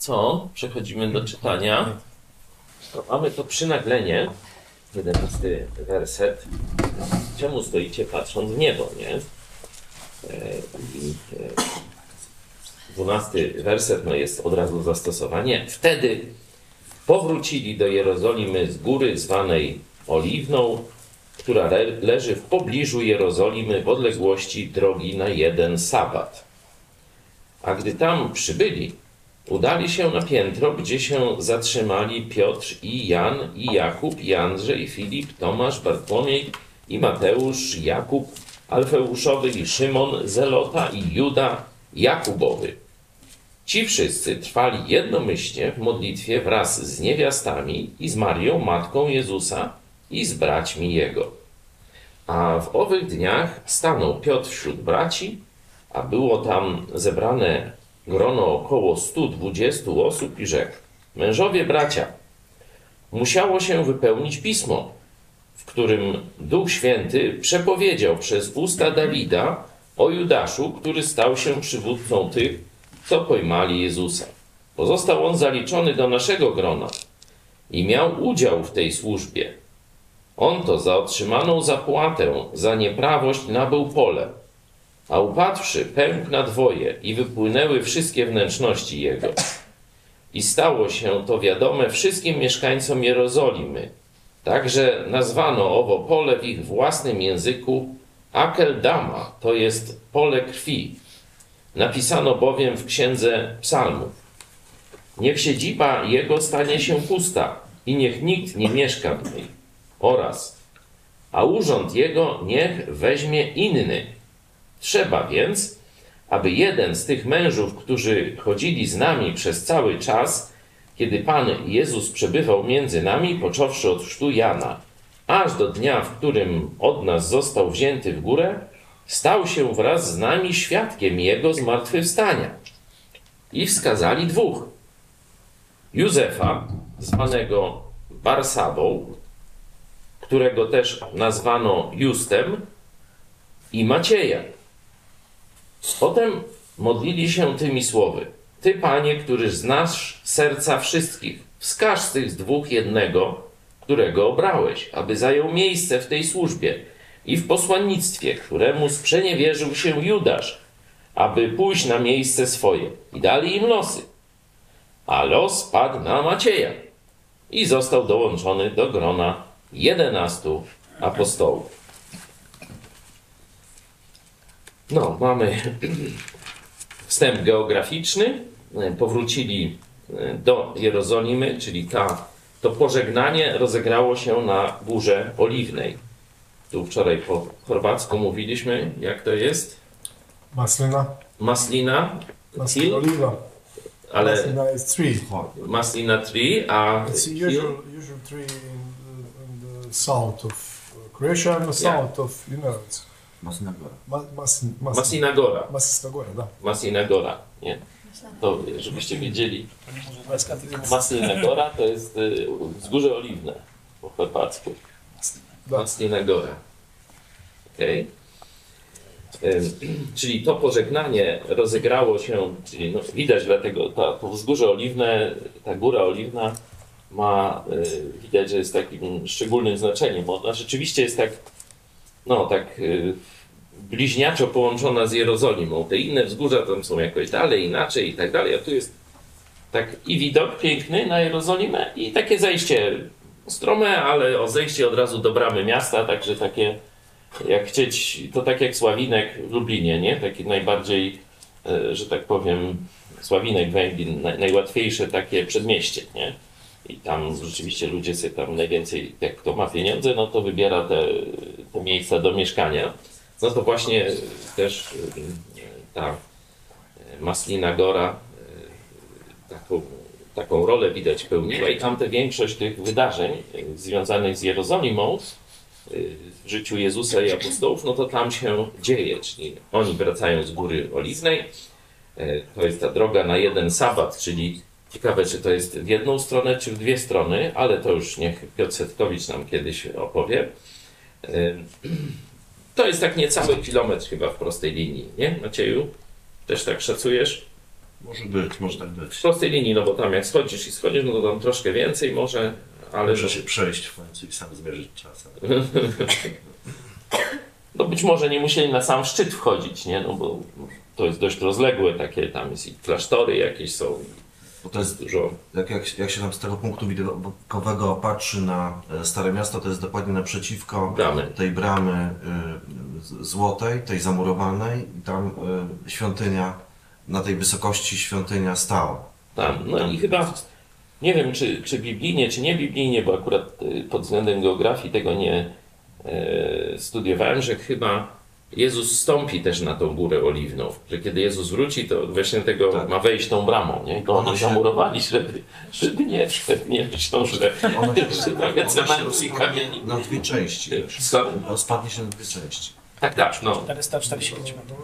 co? Przechodzimy do czytania. To mamy to przynaglenie, 11 werset. Czemu stoicie patrząc w niebo, nie? E, I e, 12 werset no jest od razu zastosowanie. Wtedy powrócili do Jerozolimy z góry zwanej Oliwną, która le leży w pobliżu Jerozolimy w odległości drogi na jeden sabat. A gdy tam przybyli, udali się na piętro, gdzie się zatrzymali Piotr i Jan, i Jakub, i Andrzej, Filip, Tomasz, Bartłomiej, i Mateusz, Jakub, Alfeuszowy, i Szymon, Zelota, i Juda, Jakubowy. Ci wszyscy trwali jednomyślnie w modlitwie wraz z niewiastami i z Marią, matką Jezusa, i z braćmi Jego. A w owych dniach stanął Piotr wśród braci, a było tam zebrane grono około 120 osób i rzekł: Mężowie bracia, musiało się wypełnić pismo, w którym Duch Święty przepowiedział przez usta Dawida o Judaszu, który stał się przywódcą tych, co pojmali Jezusa. Pozostał on zaliczony do naszego grona i miał udział w tej służbie. On to za otrzymaną zapłatę za nieprawość nabył pole, a upadłszy pękł na dwoje i wypłynęły wszystkie wnętrzności jego. I stało się to wiadome wszystkim mieszkańcom Jerozolimy. Także nazwano owo pole w ich własnym języku Akeldama, to jest pole krwi. Napisano bowiem w księdze psalmów. Niech siedziba jego stanie się pusta i niech nikt nie mieszka w niej. Oraz, a urząd jego niech weźmie inny. Trzeba więc, aby jeden z tych mężów, którzy chodzili z nami przez cały czas, kiedy Pan Jezus przebywał między nami, począwszy od chrztu Jana, aż do dnia, w którym od nas został wzięty w górę, stał się wraz z nami świadkiem Jego zmartwychwstania. I wskazali dwóch. Józefa, zwanego Barsabą, którego też nazwano Justem, i Macieja. Potem modlili się tymi słowy. Ty, Panie, któryż znasz serca wszystkich, wskaż z tych dwóch jednego, którego obrałeś, aby zajął miejsce w tej służbie i w posłannictwie, któremu sprzeniewierzył się Judasz, aby pójść na miejsce swoje. I dali im losy. A los padł na Macieja i został dołączony do grona jedenastu apostołów. No, mamy wstęp geograficzny. Powrócili do Jerozolimy, czyli ta, to pożegnanie rozegrało się na Górze Oliwnej. Tu wczoraj po chorwacku mówiliśmy, jak to jest. Maslina. Maslina, Maslina oliva. ale Maslina is tree. Maslina tree, a It's usual, usual tree in, in the south of Croatia and the south of, you know, it's Masna Góra. Ma, mas, mas, Maslina Gora. Masista Gora, da. Maslina Gora, nie? To żebyście wiedzieli. Maslina Gora to jest y, wzgórze oliwne po chorwacku. Da. Maslina Gora. Okej. Ym, Czyli to pożegnanie rozegrało się, czyli no, widać dlatego ta, to wzgórze oliwne, ta góra oliwna ma, y, widać, że jest takim szczególnym znaczeniem. Ona rzeczywiście jest tak, no tak y, bliźniaczo połączona z Jerozolimą. Te inne wzgórza tam są jakoś dalej, inaczej i tak dalej, a tu jest tak i widok piękny na Jerozolimę i takie zejście strome, ale o zejście od razu do bramy miasta, także takie jak chcieć, to tak jak Sławinek w Lublinie, nie? Taki najbardziej, e, że tak powiem, Sławinek, Węglin, naj, najłatwiejsze takie przedmieście, nie? I tam rzeczywiście ludzie sobie tam najwięcej, jak kto ma pieniądze, no to wybiera te miejsca do mieszkania. No to właśnie też e, ta e, Maslina Gora e, taką, taką rolę widać pełniła i tam te większość tych wydarzeń e, związanych z Jerozolimą w życiu Jezusa i apostołów, no to tam się dzieje, czyli oni wracają z Góry Oliwnej, E, to jest ta droga na jeden sabat, czyli ciekawe, czy to jest w jedną stronę, czy w dwie strony, ale to już niech Piotr Setkowicz nam kiedyś opowie. To jest tak niecały kilometr chyba w prostej linii, nie Macieju? Też tak szacujesz? Może być, może tak być. W prostej linii, no bo tam jak schodzisz i schodzisz, no to tam troszkę więcej może, ale Muszę się przejść w końcu i sam zmierzyć czasem. no być może nie musieli na sam szczyt wchodzić, nie? No bo to jest dość rozległe takie, tam jest i klasztory jakieś są, Bo to jest, dużo. jak, jak, jak się tam z tego punktu widokowego patrzy na e, Stare Miasto, to jest dokładnie naprzeciwko Bramy. tej bramy y, złotej, tej zamurowanej i tam y, świątynia, na tej wysokości świątynia stała. Tam. No Tam i chyba, nie wiem czy, czy biblijnie, czy nie biblijnie, bo akurat pod względem geografii tego nie studiowałem, że chyba Jezus stąpi też na tą górę oliwną, że kiedy Jezus wróci, to właśnie tego Tak. ma wejść tą bramą, nie? To Ono oni się- zamurowali, żeby, żeby nie wszedł, nie myślą, że, się, się cementu i kamieni. na dwie części. Co? Rozpadnie się na dwie części. Tak, tak, no. 445 metrów.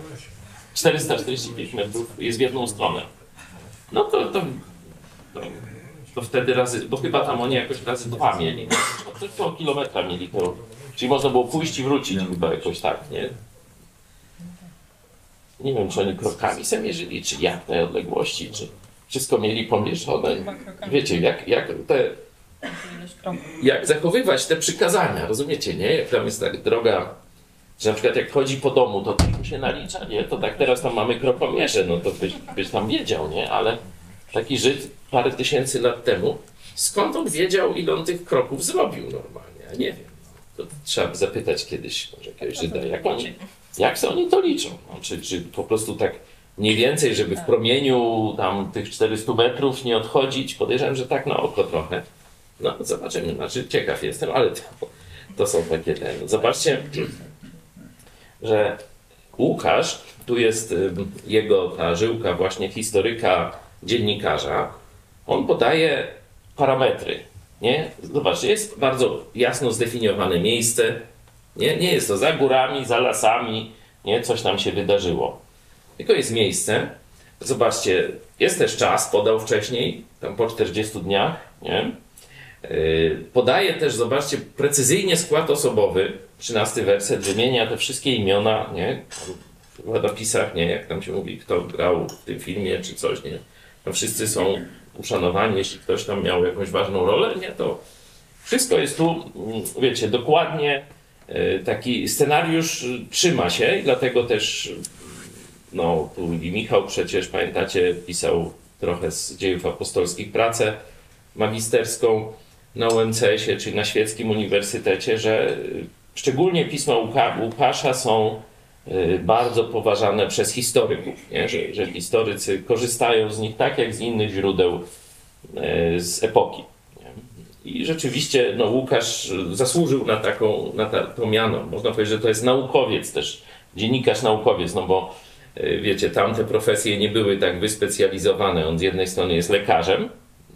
445 metrów jest w jedną stronę. No to, to, to, to wtedy razy, bo chyba tam oni jakoś razy dwa mieli. No, to, to kilometra mieli to. Czyli można było pójść i wrócić chyba jakoś tak, nie? Nie wiem, czy oni krokami se mierzyli, czy jak tej odległości, czy wszystko mieli pomierzone. Wiecie, jak, jak te jak zachowywać te przykazania, rozumiecie, nie? Jak tam jest tak droga, że na przykład jak chodzi po domu, to to się nalicza, nie? To tak teraz tam mamy krokomierze, no to byś, byś tam wiedział, nie? Ale taki Żyd parę tysięcy lat temu, skąd on wiedział, ile on tych kroków zrobił normalnie? Ja nie wiem. No. To trzeba by zapytać kiedyś może jakiegoś Żyda, jak oni, jak sobie oni to liczą? No, czy, czy po prostu tak mniej więcej, żeby w promieniu tam tych 400 metrów nie odchodzić? Podejrzewam, że tak na oko trochę. No, zobaczymy. Znaczy, ciekaw jestem, ale to, to są takie ten. Zobaczcie, że Łukasz, tu jest jego ta żyłka właśnie historyka, dziennikarza, on podaje parametry. Nie? Zobaczcie, jest bardzo jasno zdefiniowane miejsce. Nie, nie jest to za górami, za lasami, nie? coś tam się wydarzyło. Tylko jest miejsce. Zobaczcie, jest też czas, podał wcześniej, tam po 40 dniach, nie? Yy, Podaje też, zobaczcie, precyzyjnie skład osobowy, 13 werset, wymienia te wszystkie imiona, nie? W napisach, nie? Jak tam się mówi, kto grał w tym filmie, czy coś, nie? Tam wszyscy są uszanowani, jeśli ktoś tam miał jakąś ważną rolę, nie? To wszystko jest tu, mm, wiecie, dokładnie taki scenariusz y, trzyma się i dlatego też no, tu i Michał przecież, pamiętacie, pisał trochę z dziejów apostolskich pracę magisterską na UMCS-ie, czyli na Świeckim Uniwersytecie, że y, szczególnie pisma Łuka, Łukasza są y, bardzo poważane przez historyków, nie? Że, że historycy korzystają z nich tak jak z innych źródeł z epoki. I rzeczywiście no, Łukasz zasłużył na taką na ta, to miano. Można powiedzieć, że to jest naukowiec też, dziennikarz naukowiec, no bo y, wiecie, tamte profesje nie były tak wyspecjalizowane. On z jednej strony jest lekarzem,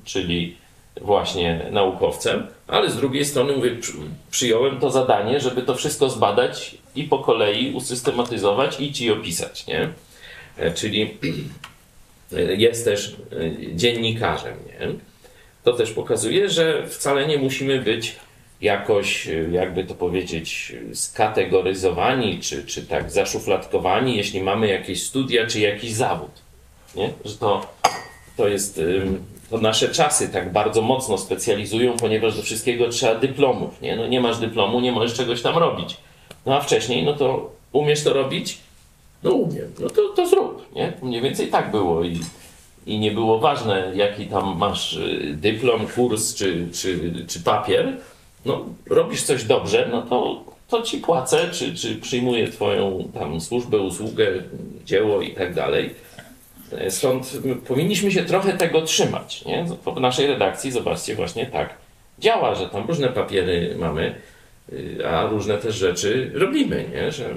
czyli właśnie naukowcem, ale z drugiej strony mówię, przy- przyjąłem to zadanie, żeby to wszystko zbadać i po kolei usystematyzować i ci opisać, nie? E, Czyli jest też e, dziennikarzem, nie? To też pokazuje, że wcale nie musimy być jakoś, e, jakby to powiedzieć, skategoryzowani, czy, czy tak zaszufladkowani, jeśli mamy jakieś studia, czy jakiś zawód, nie? Że to to jest, to nasze czasy tak bardzo mocno specjalizują, ponieważ do wszystkiego trzeba dyplomów, nie? No nie masz dyplomu, nie możesz czegoś tam robić. No a wcześniej, no to umiesz to robić? No umiem, no to, to zrób, nie? Mniej więcej tak było i, i nie było ważne, jaki tam masz y, dyplom, kurs czy, czy, czy papier. No robisz coś dobrze, no to, to ci płacę, czy, czy przyjmuję twoją tam służbę, usługę, dzieło i tak dalej. Stąd powinniśmy się trochę tego trzymać. Nie? Naszej redakcji, zobaczcie, właśnie tak działa, że tam różne papiery mamy, y, a różne też rzeczy robimy. Nie? Że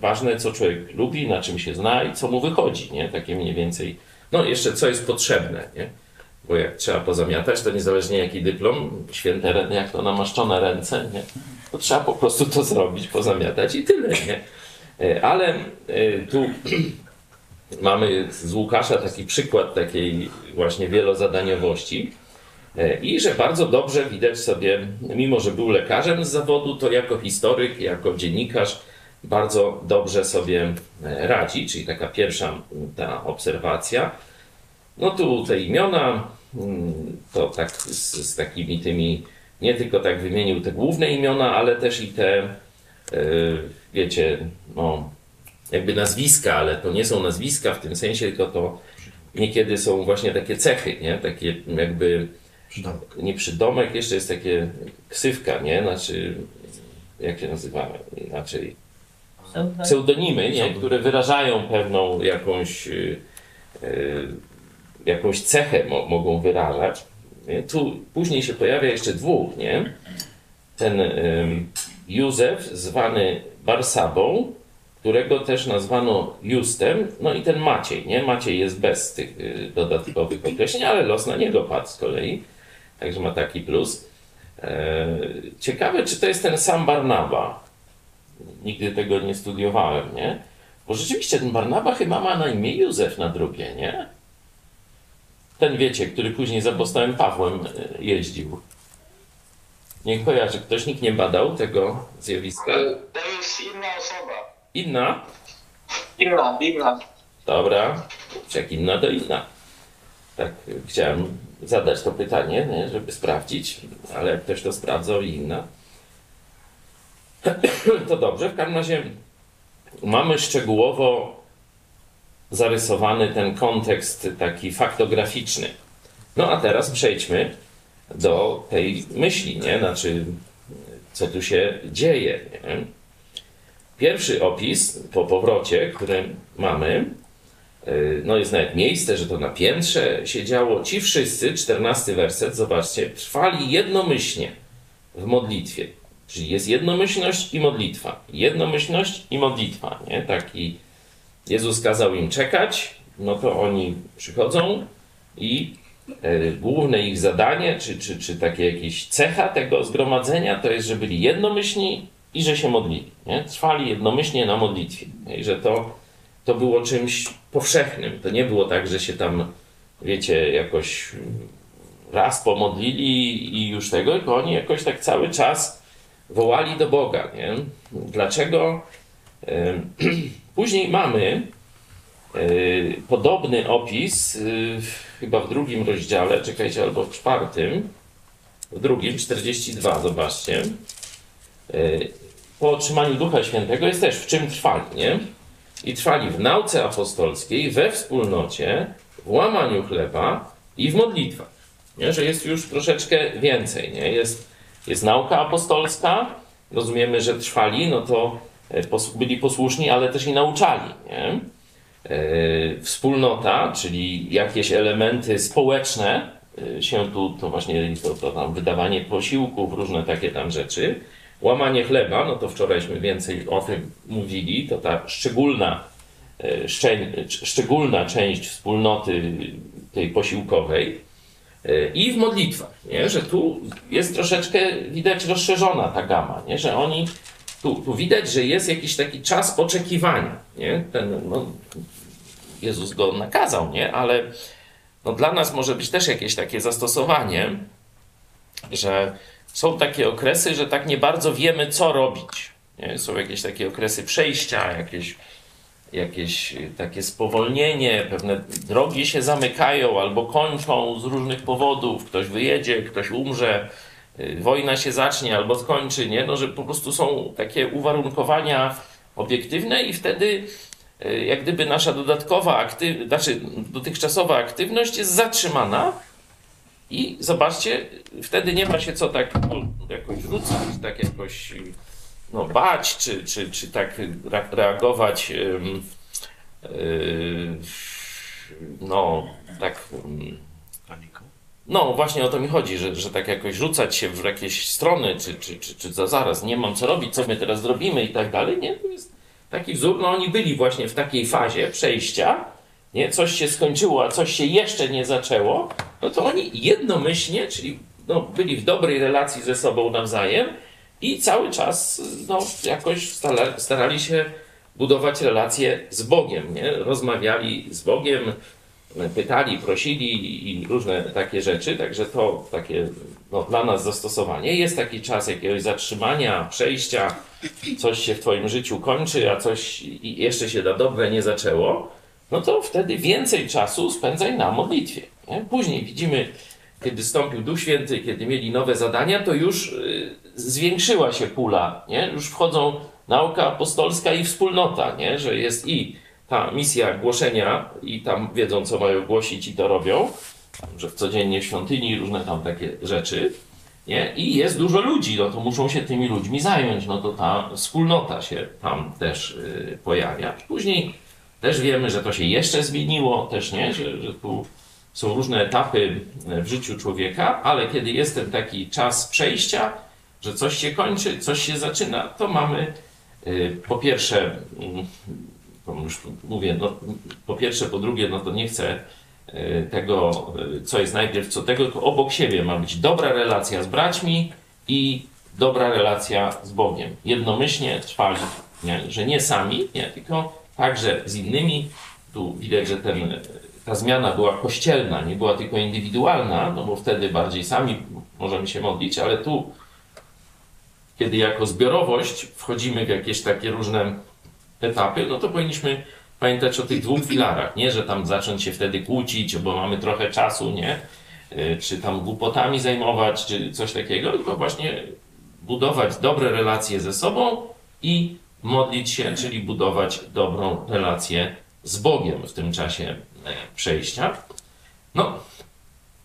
ważne, co człowiek lubi, na czym się zna i co mu wychodzi. Nie? Takie mniej więcej. No, jeszcze co jest potrzebne. Nie? Bo jak trzeba pozamiatać, to niezależnie jaki dyplom, święte, jak to namaszczone ręce, nie? to trzeba po prostu to zrobić, pozamiatać i tyle. Nie? Y, Ale y, tu mamy z Łukasza taki przykład takiej właśnie wielozadaniowości E, i że bardzo dobrze widać sobie, mimo że był lekarzem z zawodu, to jako historyk, jako dziennikarz bardzo dobrze sobie e, radzi, czyli taka pierwsza ta obserwacja. No tu te imiona, mm, to tak z, z takimi tymi, nie tylko tak wymienił te główne imiona, ale też i te, e, wiecie, no, jakby nazwiska, ale to nie są nazwiska w tym sensie, tylko to niekiedy są właśnie takie cechy, nie? Takie jakby Przydanek. nie przydomek, jeszcze jest takie ksywka, nie? Znaczy, jak się nazywa inaczej? Pseudonimy, nie? które wyrażają pewną jakąś, y, y, jakąś cechę mo mogą wyrażać. Nie? Tu później się pojawia jeszcze dwóch, nie? Ten Józef, zwany Barsabą, którego też nazwano Justem, no i ten Maciej, nie? Maciej jest bez tych y, dodatkowych określeń, ale los na niego padł z kolei, także ma taki plus. E, ciekawe, czy to jest ten sam Barnaba. Nigdy tego nie studiowałem, nie? Bo rzeczywiście ten Barnaba chyba ma na imię Józef na drugie, nie? Ten wiecie, który później za apostołem Pawłem e, jeździł. Nie kojarzy, ktoś nikt nie badał tego zjawiska. To jest inna osoba. Inna? Inna, inna. Dobra, jak inna, to inna. Tak, y, chciałem zadać to pytanie, nie, żeby sprawdzić, ale jak ktoś to sprawdzał i inna, to dobrze. W każdym razie mamy szczegółowo zarysowany ten kontekst taki faktograficzny. No a teraz przejdźmy do tej myśli, nie? Znaczy, co tu się dzieje, nie? Pierwszy opis po powrocie, który mamy, yy, no jest nawet miejsce, że to na piętrze się działo. Ci wszyscy, czternasty werset, zobaczcie, trwali jednomyślnie w modlitwie. Czyli jest jednomyślność i modlitwa. Jednomyślność i modlitwa, nie? Taki Jezus kazał im czekać, no to oni przychodzą i e, główne ich zadanie, czy, czy, czy takie jakieś cecha tego zgromadzenia, to jest, że byli jednomyślni i że się modlili. Nie? Trwali jednomyślnie na modlitwie. I że to, to było czymś powszechnym. To nie było tak, że się tam, wiecie, jakoś raz pomodlili i już tego, tylko oni jakoś tak cały czas wołali do Boga. Nie? Dlaczego? Później mamy y, podobny opis, y, chyba w drugim rozdziale, czekajcie, albo w czwartym, w drugim, 42, zobaczcie. Y, Po otrzymaniu Ducha Świętego jest też w czym trwali, nie? I trwali w nauce apostolskiej, we wspólnocie, w łamaniu chleba i w modlitwach. Nie? Że jest już troszeczkę więcej, nie? Jest, jest nauka apostolska, rozumiemy, że trwali, no to e, byli posłuszni, ale też i nauczali, nie? E, Wspólnota, czyli jakieś elementy społeczne e, się tu, to właśnie to, to tam wydawanie posiłków, różne takie tam rzeczy. Łamanie chleba, no to wczorajśmy więcej o tym mówili, to ta szczególna, szczególna część wspólnoty tej posiłkowej. I w modlitwach, nie? że tu jest troszeczkę widać rozszerzona ta gama, nie? że oni, tu, tu widać, że jest jakiś taki czas oczekiwania. Nie? Ten, no, Jezus go nakazał, nie? ale no, dla nas może być też jakieś takie zastosowanie, że są takie okresy, że tak nie bardzo wiemy, co robić. Nie? Są jakieś takie okresy przejścia, jakieś, jakieś takie spowolnienie, pewne drogi się zamykają albo kończą z różnych powodów. Ktoś wyjedzie, ktoś umrze, y, wojna się zacznie albo skończy, nie? No, że po prostu są takie uwarunkowania obiektywne i wtedy y, jak gdyby nasza dodatkowa aktywność, znaczy dotychczasowa aktywność jest zatrzymana i zobaczcie, wtedy nie ma się co tak no, jakoś rzucać, tak jakoś no, bać, czy, czy, czy tak re- reagować yy, no, tak no właśnie o to mi chodzi, że, że tak jakoś rzucać się w jakieś strony, czy, czy, czy, czy za zaraz nie mam co robić, co my teraz zrobimy i tak dalej, nie? To jest taki wzór, no oni byli właśnie w takiej fazie przejścia, nie? Coś się skończyło, a coś się jeszcze nie zaczęło, no to oni jednomyślnie, czyli no, byli w dobrej relacji ze sobą nawzajem i cały czas no, jakoś stara, starali się budować relacje z Bogiem, nie? Rozmawiali z Bogiem, pytali, prosili i różne takie rzeczy, także to takie no, dla nas zastosowanie. Jest taki czas jakiegoś zatrzymania, przejścia, coś się w Twoim życiu kończy, a coś jeszcze się na dobre nie zaczęło, no to wtedy więcej czasu spędzaj na modlitwie. Nie? Później widzimy, kiedy stąpił Duch Święty, kiedy mieli nowe zadania, to już y, zwiększyła się pula, nie? już wchodzą nauka apostolska i wspólnota, nie? że jest i ta misja głoszenia i tam wiedzą, co mają głosić i to robią, że w codziennie w świątyni różne tam takie rzeczy, nie? I jest dużo ludzi, no to muszą się tymi ludźmi zająć, no to ta wspólnota się tam też y, pojawia. Później też wiemy, że to się jeszcze zmieniło, też nie, że, że tu są różne etapy w życiu człowieka, ale kiedy jest ten taki czas przejścia, że coś się kończy, coś się zaczyna, to mamy y, po pierwsze, mm, już mówię, no, po pierwsze, po drugie, no to nie chcę y, tego, y, co jest najpierw, co tego, tylko obok siebie ma być dobra relacja z braćmi i dobra relacja z Bogiem. Jednomyślnie trwali, nie? że nie sami, nie? tylko także z innymi. Tu widać, że ten, ta zmiana była kościelna, nie była tylko indywidualna, no bo wtedy bardziej sami możemy się modlić, ale tu, kiedy jako zbiorowość wchodzimy w jakieś takie różne etapy, no to powinniśmy pamiętać o tych dwóch filarach, nie, że tam zacząć się wtedy kłócić, bo mamy trochę czasu, nie, Y, czy tam głupotami zajmować, czy coś takiego, tylko właśnie budować dobre relacje ze sobą i modlić się, czyli budować dobrą relację z Bogiem w tym czasie e, przejścia. No,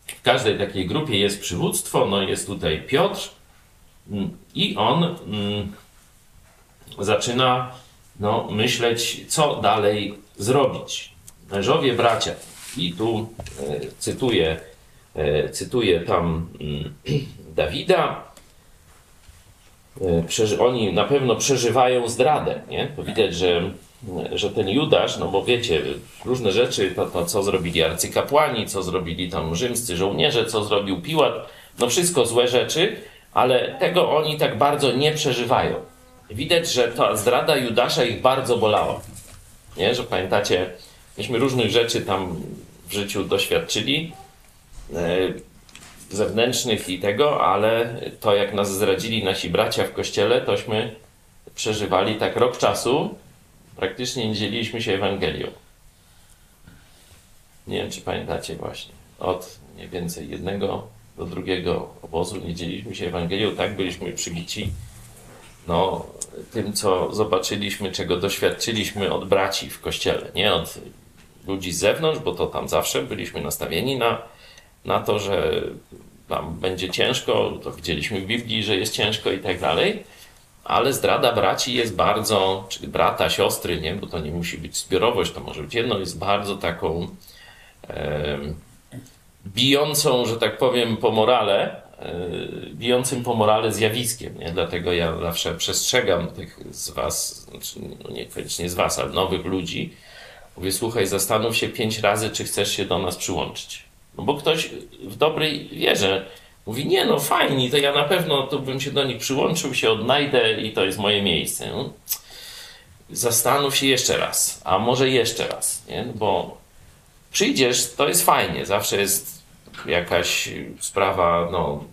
w każdej takiej grupie jest przywództwo, no jest tutaj Piotr i on mm, zaczyna no, myśleć, co dalej zrobić. Mężowie, bracia, i tu e, cytuję, e, cytuję tam mm, Dawida, E, przeży- oni na pewno przeżywają zdradę, nie? To widać, że, że ten Judasz, no bo wiecie, różne rzeczy, to, to co zrobili arcykapłani, co zrobili tam rzymscy żołnierze, co zrobił Piłat, no wszystko złe rzeczy, ale tego oni tak bardzo nie przeżywają. Widać, że ta zdrada Judasza ich bardzo bolała. Nie? Że pamiętacie, myśmy różnych rzeczy tam w życiu doświadczyli. E, zewnętrznych i tego, ale to jak nas zdradzili nasi bracia w kościele, tośmy przeżywali tak rok czasu, praktycznie nie dzieliliśmy się Ewangelią. Nie wiem, czy pamiętacie właśnie. Od mniej więcej jednego do drugiego obozu. Nie dzieliliśmy się Ewangelią, tak byliśmy przybici. No, tym, co zobaczyliśmy, czego doświadczyliśmy od braci w kościele, nie? Od ludzi z zewnątrz, bo to tam zawsze byliśmy nastawieni na na to, że tam będzie ciężko, to widzieliśmy w Biblii, że jest ciężko i tak dalej, ale zdrada braci jest bardzo, czy brata, siostry, nie, bo to nie musi być zbiorowość, to może być jedno, jest bardzo taką bijącą, że tak powiem, po morale, e, bijącym po morale zjawiskiem, nie? Dlatego ja zawsze przestrzegam tych z was, znaczy, no niekoniecznie z was, ale nowych ludzi, mówię, słuchaj, zastanów się pięć razy, czy chcesz się do nas przyłączyć. No bo ktoś w dobrej wierze mówi, nie no fajnie, to ja na pewno to bym się do nich przyłączył, się odnajdę i to jest moje miejsce. No, zastanów się jeszcze raz, a może jeszcze raz, nie? bo przyjdziesz, to jest fajnie, zawsze jest jakaś sprawa, no,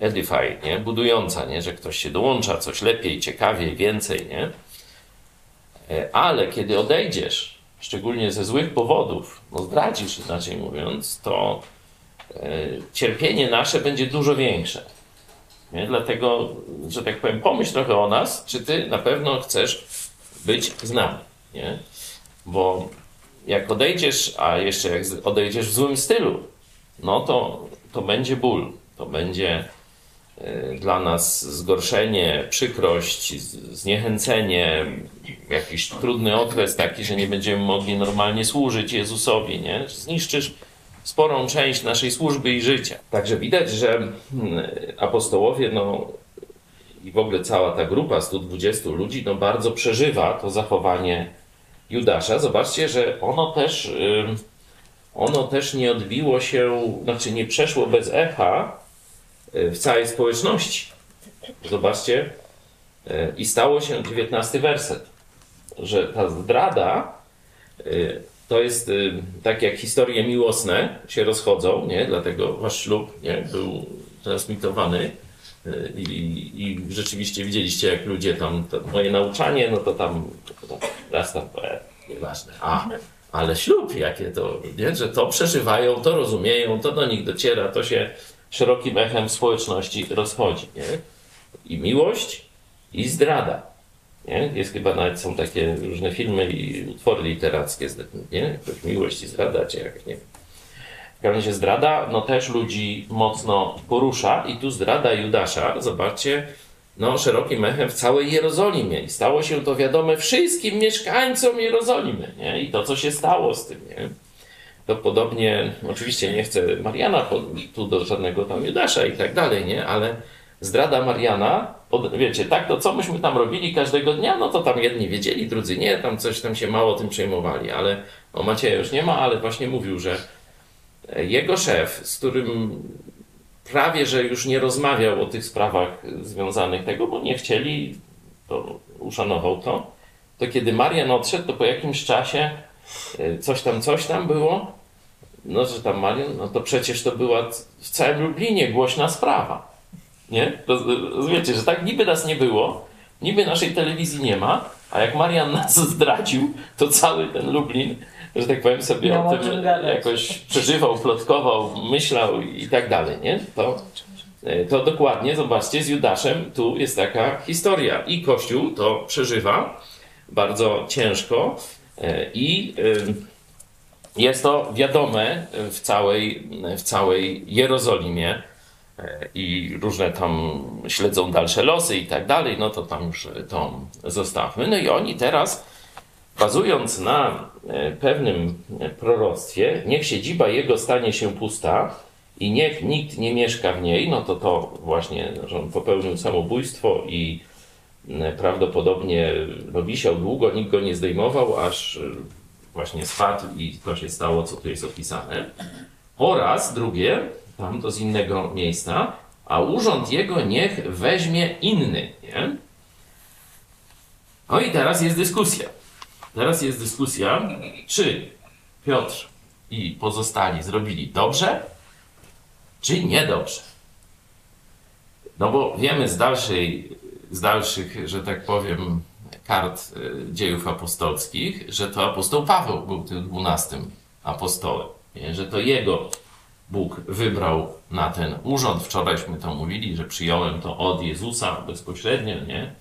edify, nie? budująca, nie? że ktoś się dołącza, coś lepiej, ciekawiej, więcej, nie? E, Ale kiedy odejdziesz, szczególnie ze złych powodów, no zdradzisz inaczej mówiąc, to e, cierpienie nasze będzie dużo większe. Nie? Dlatego, że tak powiem, pomyśl trochę o nas, czy ty na pewno chcesz być z nami. Nie? Bo jak odejdziesz, a jeszcze jak odejdziesz w złym stylu, no to, to będzie ból, to będzie e, dla nas zgorszenie, przykrość, zniechęcenie, jakiś trudny okres taki, że nie będziemy mogli normalnie służyć Jezusowi, nie? Zniszczysz sporą część naszej służby i życia. Także widać, że mm, apostołowie, no i w ogóle cała ta grupa 120 ludzi, no bardzo przeżywa to zachowanie Judasza. Zobaczcie, że ono też, ono też nie odbiło się, znaczy nie przeszło bez echa y, w całej społeczności. Zobaczcie, y, i stało się 19 werset, że ta zdrada y, to jest tak jak historie miłosne się rozchodzą, nie? Dlatego wasz ślub nie? był transmitowany i, i rzeczywiście widzieliście jak ludzie tam, moje nauczanie, no to tam, raz tam e, nieważne. A, ale ślub, jakie to, nie? że to przeżywają, to rozumieją, to do nich dociera, to się szerokim echem społeczności rozchodzi. Nie? I miłość, i zdrada. Nie? Jest chyba nawet są takie różne filmy i utwory literackie, z- nie? Jakoś miłość i zdrada, czy jak nie każdym razie zdrada no też ludzi mocno porusza i tu zdrada Judasza, zobaczcie, no szerokim echem w całej Jerozolimie i stało się to wiadome wszystkim mieszkańcom Jerozolimy, nie? I to, co się stało z tym, nie? To podobnie, oczywiście nie chcę Mariana tu do żadnego tam Judasza i tak dalej, nie? Ale zdrada Mariana, wiecie, tak, to co myśmy tam robili każdego dnia, no to tam jedni wiedzieli, drudzy nie, tam coś tam się mało tym przejmowali, ale o Macieja już nie ma, ale właśnie mówił, że jego szef, z którym prawie że już nie rozmawiał o tych sprawach związanych tego, bo nie chcieli, to uszanował to, to kiedy Marian odszedł, to po jakimś czasie e, coś tam, coś tam było, no że tam Marian, no to przecież to była w całym Lublinie głośna sprawa. Nie? Roz- Rozumiecie, że tak niby nas nie było, niby naszej telewizji nie ma, a jak Marian nas zdradził, to cały ten Lublin, że tak powiem sobie Miał o tym jakoś przeżywał, plotkował, myślał i tak dalej, nie? To, e, to dokładnie, zobaczcie, z Judaszem tu jest taka historia. I Kościół to przeżywa bardzo ciężko e, i jest to wiadome w całej, w całej Jerozolimie e, i różne tam śledzą dalsze losy i tak dalej, no to tam już to zostawmy. No i oni teraz, bazując na e, pewnym proroctwie, niech siedziba jego stanie się pusta i niech nikt nie mieszka w niej, no to to właśnie, że on popełnił samobójstwo i e, prawdopodobnie no, wisiał długo, nikt go nie zdejmował, aż e, właśnie spadł i to się stało, co tu jest opisane. Oraz drugie, tam to z innego miejsca, a urząd jego niech weźmie inny. Nie? No i teraz jest dyskusja. Teraz jest dyskusja, czy Piotr i pozostali zrobili dobrze, czy niedobrze. No bo wiemy z, dalszej, z dalszych, że tak powiem, kart e, dziejów apostolskich, że to apostoł Paweł był tym dwunastym apostołem. Że to jego Bóg wybrał na ten urząd. Wczorajśmy to mówili, że przyjąłem to od Jezusa bezpośrednio, nie?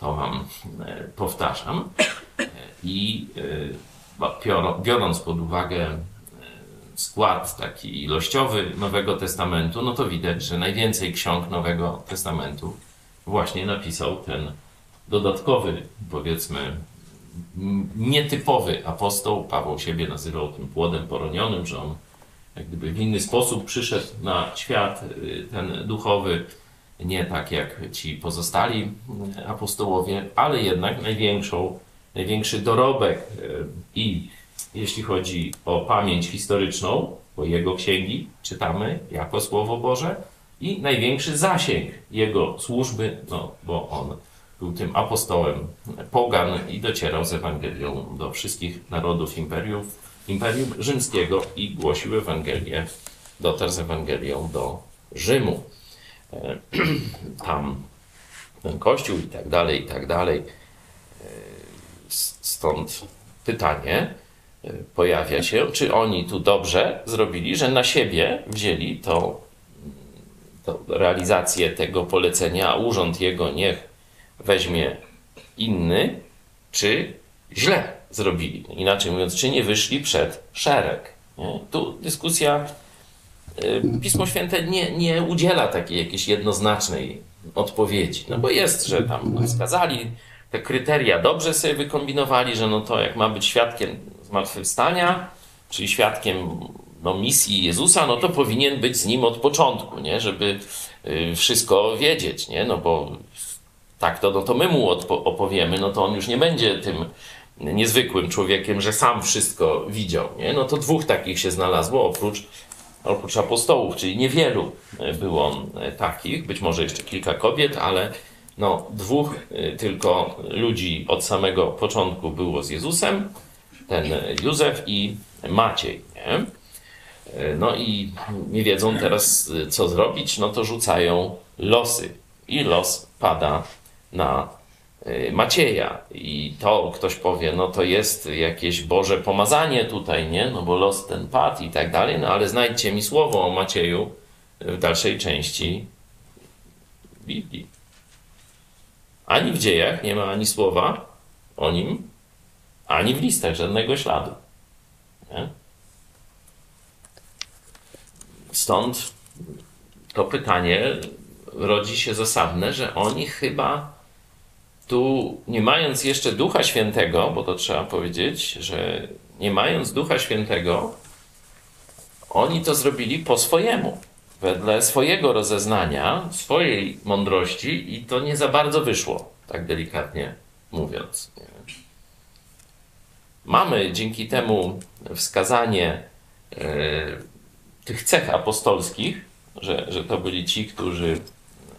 To wam e, powtarzam. E, I e, biorąc pod uwagę e, skład taki ilościowy Nowego Testamentu, no to widać, że najwięcej ksiąg Nowego Testamentu właśnie napisał ten dodatkowy, powiedzmy, nietypowy apostoł. Paweł siebie nazywał tym płodem poronionym, że on jak gdyby w inny sposób przyszedł na świat y, ten duchowy, nie tak jak ci pozostali apostołowie, ale jednak największą, największy dorobek y, i jeśli chodzi o pamięć historyczną, bo jego księgi czytamy jako Słowo Boże i największy zasięg jego służby, no bo on był tym apostołem pogan i docierał z Ewangelią do wszystkich narodów imperiów, Imperium Rzymskiego i głosił Ewangelię, dotarł z Ewangelią do Rzymu. E, Tam ten kościół i tak dalej, i tak dalej. E, Stąd pytanie e, pojawia się, czy oni tu dobrze zrobili, że na siebie wzięli to, to realizację tego polecenia, a urząd jego niech weźmie inny, czy źle zrobili. Inaczej mówiąc, czy nie wyszli przed szereg. Nie? Tu dyskusja, y, Pismo Święte nie, nie udziela takiej jakiejś jednoznacznej odpowiedzi. No bo jest, że tam wskazali te kryteria, dobrze sobie wykombinowali, że no to jak ma być świadkiem zmartwychwstania, czyli świadkiem no, misji Jezusa, no to powinien być z nim od początku, nie? żeby y, wszystko wiedzieć, nie? no bo tak, to, no to my mu opowiemy, no to on już nie będzie tym niezwykłym człowiekiem, że sam wszystko widział. Nie? No to dwóch takich się znalazło, oprócz, oprócz apostołów, czyli niewielu e, było e, takich, być może jeszcze kilka kobiet, ale no, dwóch e, tylko ludzi od samego początku było z Jezusem, ten Józef i Maciej. Nie? E, No i nie wiedzą teraz, e, co zrobić, no to rzucają losy. I los pada na y, Macieja. I to ktoś powie, no to jest jakieś Boże pomazanie tutaj, nie? No bo los ten padł i tak dalej, no ale znajdźcie mi słowo o Macieju w dalszej części Biblii. Ani w dziejach nie ma ani słowa o nim, ani w listach żadnego śladu. Nie? Stąd to pytanie rodzi się zasadne, że oni chyba tu, nie mając jeszcze Ducha Świętego, bo to trzeba powiedzieć, że nie mając Ducha Świętego, oni to zrobili po swojemu, wedle swojego rozeznania, swojej mądrości i to nie za bardzo wyszło, tak delikatnie mówiąc. Mamy dzięki temu wskazanie e, tych cech apostolskich, że, że to byli ci, którzy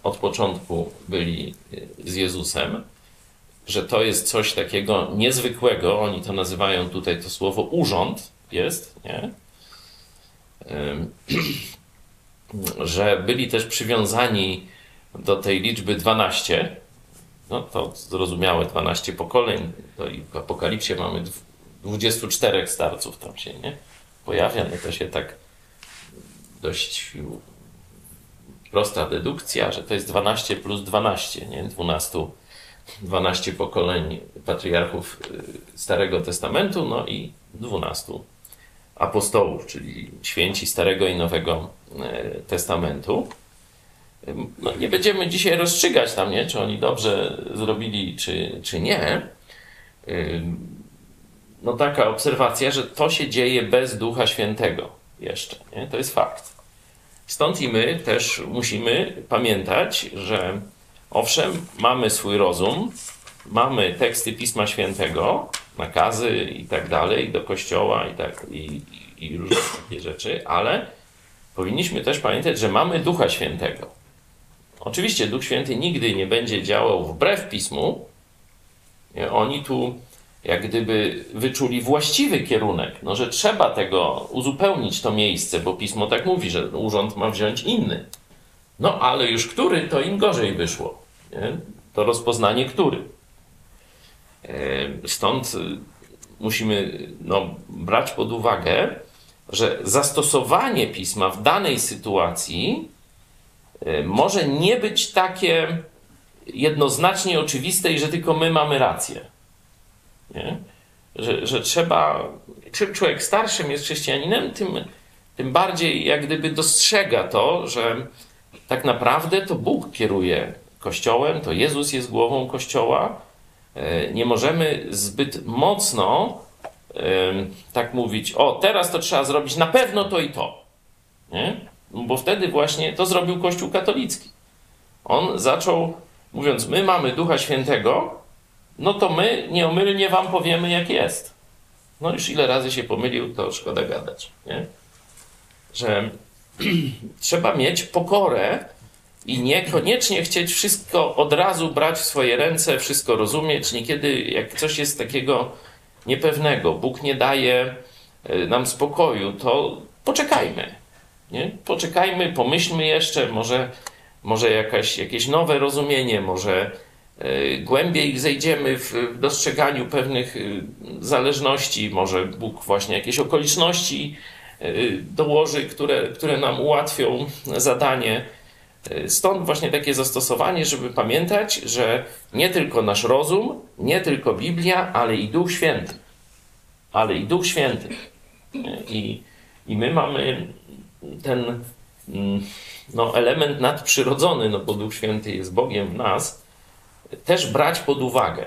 od początku byli e, z Jezusem, że to jest coś takiego niezwykłego, oni to nazywają tutaj to słowo urząd jest, nie? Że byli też przywiązani do tej liczby 12, no to zrozumiałe 12 pokoleń, to i w Apokalipsie mamy dw- 24 starców tam się nie? Pojawia, no to się tak dość prosta dedukcja, że to jest 12 plus 12, nie? 12, 12 pokoleń patriarchów y, Starego Testamentu, no i 12 apostołów, czyli święci Starego i Nowego y, Testamentu. No, nie będziemy dzisiaj rozstrzygać tam, nie? czy oni dobrze zrobili, czy, czy nie. No taka obserwacja, że to się dzieje bez Ducha Świętego jeszcze. Nie? To jest fakt. Stąd i my też musimy pamiętać, że owszem, mamy swój rozum, mamy teksty Pisma Świętego, nakazy i tak dalej, do kościoła i, tak, i, i, różne takie rzeczy, ale powinniśmy też pamiętać, że mamy Ducha Świętego. Oczywiście Duch Święty nigdy nie będzie działał wbrew Pismu. Oni tu jak gdyby wyczuli właściwy kierunek, no, że trzeba tego uzupełnić to miejsce, bo pismo tak mówi, że urząd ma wziąć inny. No ale już który, to im gorzej wyszło. Nie? To rozpoznanie który. E, Stąd y, musimy no, brać pod uwagę, że zastosowanie pisma w danej sytuacji y, może nie być takie jednoznacznie oczywiste i że tylko my mamy rację. Nie? Że, że trzeba, czym człowiek starszym jest chrześcijaninem, tym, tym bardziej jak gdyby dostrzega to, że tak naprawdę to Bóg kieruje Kościołem, to Jezus jest głową Kościoła. E, Nie możemy zbyt mocno tak mówić, o teraz to trzeba zrobić na pewno to i to. Nie? Bo wtedy właśnie to zrobił Kościół katolicki. On zaczął, mówiąc, my mamy Ducha Świętego, no to my nieomylnie wam powiemy, jak jest. No już ile razy się pomylił, to szkoda gadać, nie? Że trzeba mieć pokorę i niekoniecznie chcieć wszystko od razu brać w swoje ręce, wszystko rozumieć. Niekiedy, jak coś jest takiego niepewnego, Bóg nie daje e, nam spokoju, to poczekajmy. Nie? Poczekajmy, pomyślmy jeszcze, może, może jakaś, jakieś nowe rozumienie, może e, głębiej zejdziemy w dostrzeganiu pewnych y, zależności, może Bóg właśnie jakieś okoliczności dołoży, które, które nam ułatwią zadanie. Stąd właśnie takie zastosowanie, żeby pamiętać, że nie tylko nasz rozum, nie tylko Biblia, ale i Duch Święty. Ale i Duch Święty. I, i my mamy ten mm, no, element nadprzyrodzony, no bo Duch Święty jest Bogiem w nas, też brać pod uwagę.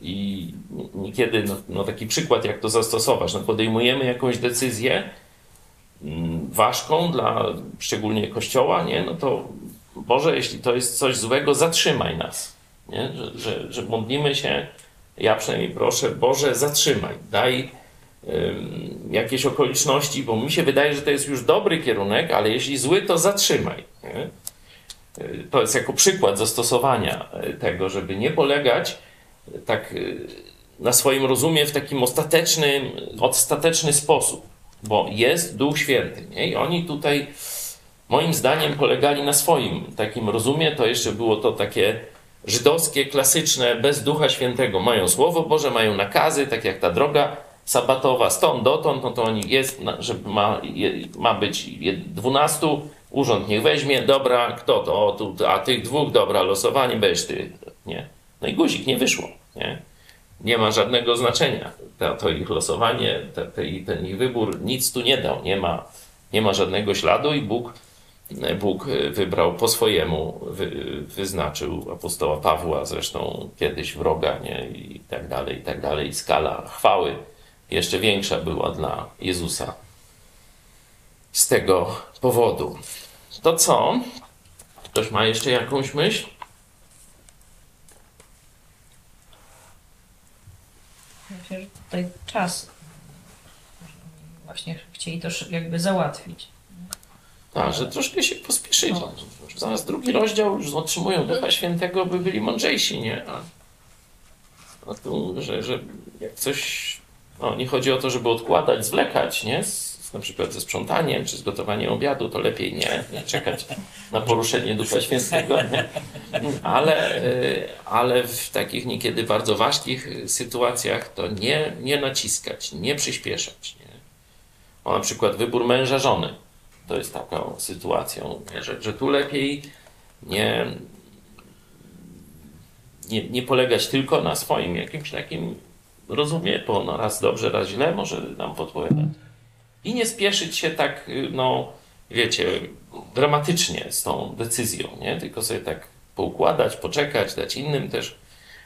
I niekiedy, no, no taki przykład, jak to zastosować. No, podejmujemy jakąś decyzję mm, ważką dla szczególnie Kościoła, nie? no to Boże, jeśli to jest coś złego, zatrzymaj nas. Nie? Że, że, że modlimy się, ja przynajmniej proszę, Boże, zatrzymaj, daj ym, jakieś okoliczności, bo mi się wydaje, że to jest już dobry kierunek, ale jeśli zły, to zatrzymaj. Nie? Y, To jest jako przykład zastosowania y, tego, żeby nie polegać y, tak na swoim rozumie w takim ostateczny, ostateczny sposób, bo jest Duch Święty. Nie? I oni tutaj, moim zdaniem, polegali na swoim takim rozumie. To jeszcze było to takie żydowskie, klasyczne, bez Ducha Świętego. Mają Słowo Boże, mają nakazy, tak jak ta droga sabatowa, stąd dotąd, no to oni jest, na- że ma, ma być je- dwunastu, urząd niech weźmie, dobra, kto to, o, tu, a tych dwóch, dobra, losowanie, będziesz ty, nie? No i guzik, nie wyszło, nie? Nie ma żadnego znaczenia. To, to ich losowanie, te, ten ich wybór nic tu nie dał, nie ma, nie ma żadnego śladu i Bóg Bóg wybrał po swojemu, wy, wyznaczył apostoła Pawła, zresztą kiedyś wroga, nie? i tak dalej, i tak dalej. I skala chwały jeszcze większa była dla Jezusa z tego powodu. To co? Ktoś ma jeszcze jakąś myśl? Myślę, że tutaj czas. Właśnie chcieli to jakby załatwić. Tak, że troszkę się pospieszyli. Zaraz drugi rozdział już otrzymują Ducha Świętego, by byli mądrzejsi, nie? A, a tu, że, że jak coś... No, nie chodzi o to, żeby odkładać, zwlekać, nie? Z, na przykład ze sprzątaniem czy z gotowaniem obiadu, to lepiej nie, nie czekać na poruszenie Ducha Świętego, nie? Ale, y, ale w takich niekiedy bardzo ważkich sytuacjach to nie, nie naciskać, nie przyspieszać, nie? O, na przykład wybór męża, żony to jest taką sytuacją? Że, że tu lepiej nie, nie, nie polegać tylko na swoim jakimś takim rozumie, bo no raz dobrze, raz źle może nam podpowiadać. I nie spieszyć się tak, y, no wiecie, dramatycznie z tą decyzją, nie? Tylko sobie tak poukładać, poczekać, dać innym też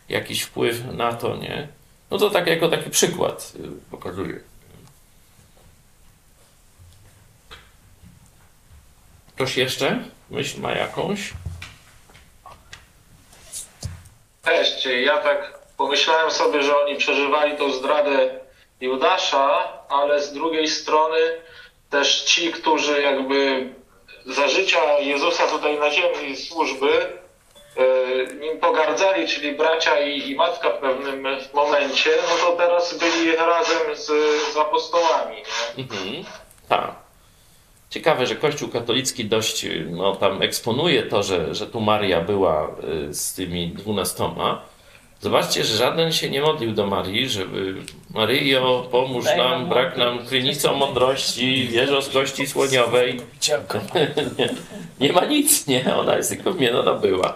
jakiś wpływ na to, nie? No to tak jako taki przykład y, pokazuję. Ktoś jeszcze? Myśl ma jakąś? Cześć, ja tak pomyślałem sobie, że oni przeżywali tą zdradę Judasza, ale z drugiej strony też ci, którzy jakby za życia Jezusa tutaj na ziemi służby e, nim pogardzali, czyli bracia i, i matka w pewnym momencie, no to teraz byli razem z, z apostołami. Mhm. Tak. Ciekawe, że Kościół katolicki dość no, tam eksponuje to, że, że tu Maria była y, z tymi dwunastoma. Zobaczcie, że żaden się nie modlił do Marii, żeby Maryjo, pomóż Daj nam nam, brak nam krynicą mądrości, wieżo z kości słoniowej. nie, nie ma nic, nie? Ona jest tylko wymieniona była.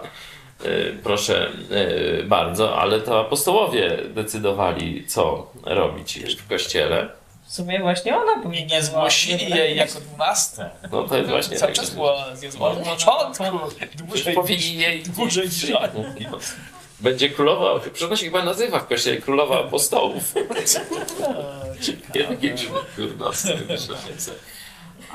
Y, Proszę y, bardzo, ale to apostołowie decydowali, co robić w kościele. W sumie właśnie ona I powinna nie zgłosili była- jej jako dwunaste. No to jest właśnie Cały tak. czas było z Jezusem. Od początku. Dłużej Powinni jej dłużej niż oni. Będzie królowa, przecież się chyba nazywa w kościele królowa apostołów. Jakie kurnowskie wyszlanice.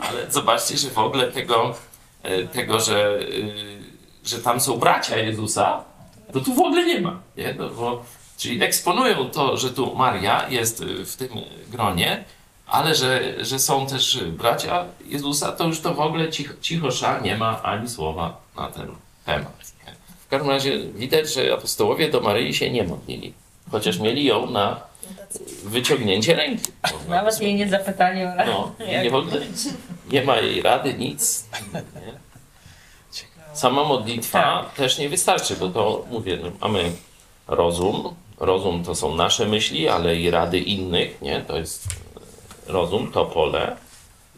Ale zobaczcie, że w ogóle tego, e, tego że, y, że tam są bracia Jezusa, to tu w ogóle nie ma. Nie? No, bo, czyli eksponują to, że tu Maria jest y, w tym gronie, ale że, że są też bracia Jezusa, to już to w ogóle cicho, cichosza nie ma ani słowa na ten temat. W każdym razie widać, że apostołowie do Maryi się nie modlili, chociaż mieli ją na wyciągnięcie ręki. Nawet jej nie zapytali o radę. No, nie, nie ma jej rady, nic. Nie? Sama modlitwa też nie wystarczy, bo to mówię, no, mamy rozum. Rozum to są nasze myśli, ale i rady innych, nie? To jest rozum, to pole.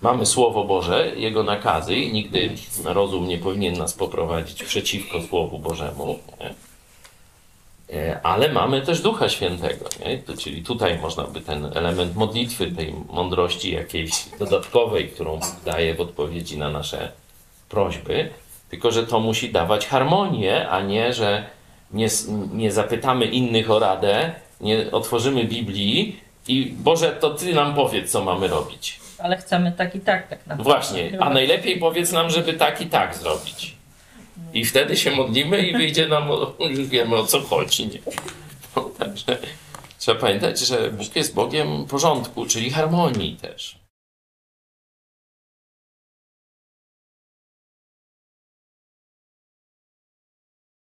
Mamy Słowo Boże, Jego nakazy i nigdy rozum nie powinien nas poprowadzić przeciwko Słowu Bożemu. Nie? E, Ale mamy też Ducha Świętego, nie? To, czyli tutaj można by ten element modlitwy, tej mądrości jakiejś dodatkowej, którą daje w odpowiedzi na nasze prośby, tylko że to musi dawać harmonię, a nie, że nie, nie zapytamy innych o radę, nie otworzymy Biblii i Boże, to Ty nam powiedz, co mamy robić. Ale chcemy tak i tak, tak naprawdę. Właśnie, a najlepiej powiedz nam, żeby tak i tak zrobić. I wtedy się modlimy i wyjdzie nam, już wiemy o co chodzi. Nie? No, także trzeba pamiętać, że Bóg jest Bogiem porządku, czyli harmonii też.